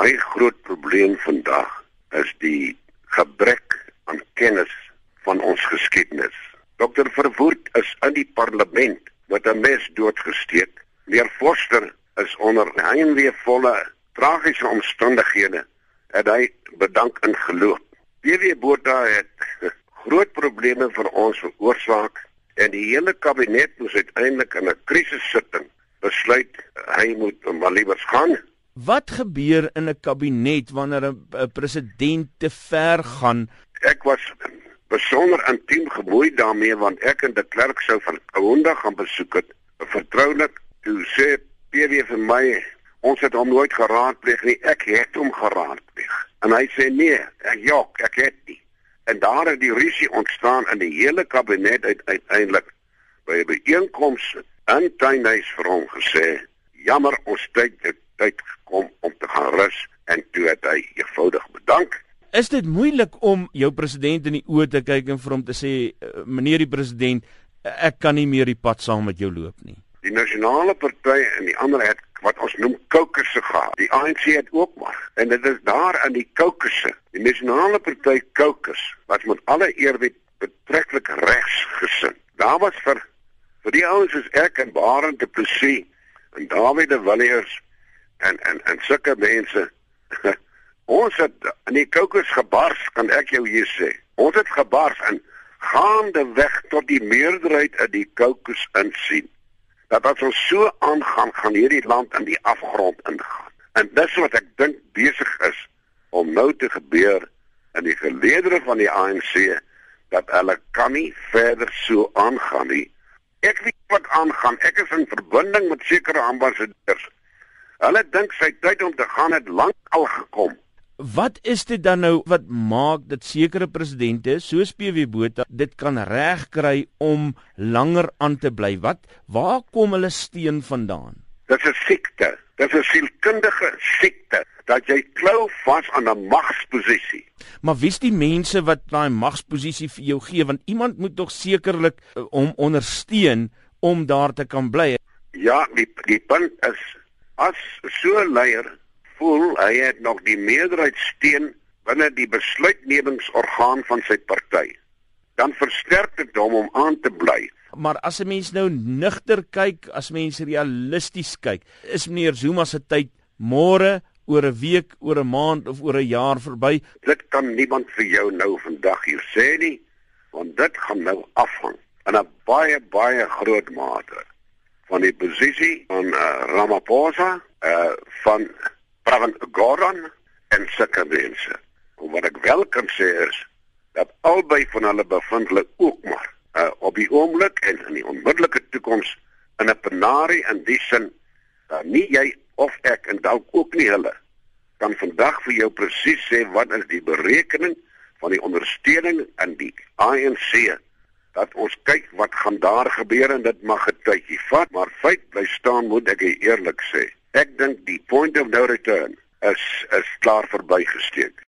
My groot probleem vandag is die gebrek aan kennis van ons geskiedenis. Dr Verwoerd is in die parlement met 'n mes doodgesteek. Meneer Forster is onder heimweevolle tragiese omstandighede het hy bedank in geloof. PW Botha het groot probleme vir ons veroorsaak en die hele kabinet moes uiteindelik in 'n krisissitting besluit hy moet maar liewers gaan. Wat gebeur in 'n kabinet wanneer 'n president te ver gaan? Ek was besonder intiem geboei daarmee want ek en die klerk sou van Kaunda gaan besoek het, vertroulik. Toe sê PW vir my, ons het hom nooit geraadpleeg nie, ek het hom geraadpleeg. En hy sê nee, ek jok, ek het nie. En daar het die rusie ontstaan in die hele kabinet uiteindelik by 'n byeenkoms in tuinhuis vir hom gesê, "Jammer, ons tyd het tyd gekom om te gaan rus." En toe het hy eenvoudig bedank. Is dit moeilik om jou president in die oë te kyk en vir hom te sê, eh, "Meneer die president, ek kan nie meer die pad saam met jou loop nie." Die nasionale party en die ander het wat ons noem Kaukasse gehad. Die ANC het ook maar. En dit is daar in die Kaukasse, die nasionale party Kaukas, wat met alle eerbied betreklik regs gesin. Daar was vir vir die ouens soos ek en Barend te Plessis en David de Villiers en en en sulke mense. ons het in die Kaukas gebars, kan ek jou hier sê. Ons het gebars en gaande weg tot die meerderheid in die Kaukas insien dat as ons so aangaan gaan hierdie land in die afgrond ingaan. En dis wat ek dink besig is om nou te gebeur in die geleedere van die ANC dat hulle kan nie verder so aangaan nie. Ek weet wat aangaan. Ek is in verbinding met sekere ambassadeurs. Hulle dink sy tyd om te gaan het lank al gekom. Wat is dit dan nou wat maak dat sekere presidente soos PW Botha dit kan regkry om langer aan te bly? Wat waar kom hulle steen vandaan? Dit is 'n siekte. Dit is 'n sielkundige siekte dat jy klou vas aan 'n magsposisie. Maar wie's die mense wat daai magsposisie vir jou gee want iemand moet tog sekerlik hom ondersteun om daar te kan bly. Ja, die die punt is as so 'n leier voel hy het nog die meerderheid steun binne die besluitnemingsorgaan van sy party. Dan versterk dit hom om aan te bly. Maar as 'n mens nou nugter kyk, as mens realisties kyk, is meneer Zuma se tyd môre oor 'n week, oor 'n maand of oor 'n jaar verby. Dit kan niemand vir jou nou vandag hier sê nie, want dit gaan nou afhang in 'n baie baie groot mate van die posisie van uh, Ramaphosa, uh van Pravin Gordhan en sulke mense. En wat ek wel kan sê is dat albei van hulle bevind hulle ook maar uh, op die oomblik en in die onmiddellike toekoms in 'n penarie in die sin dat nie jy of ek en dalk ook nie hulle kan vandag vir jou presies sê wat is die berekening van die ondersteuning in die ANC dat ons kyk wat gaan daar gebeur en dit mag 'n tydjie vat maar feit bly staan moet ek eerlik sê Ek dink die point of no return is is klaar verbygesteek.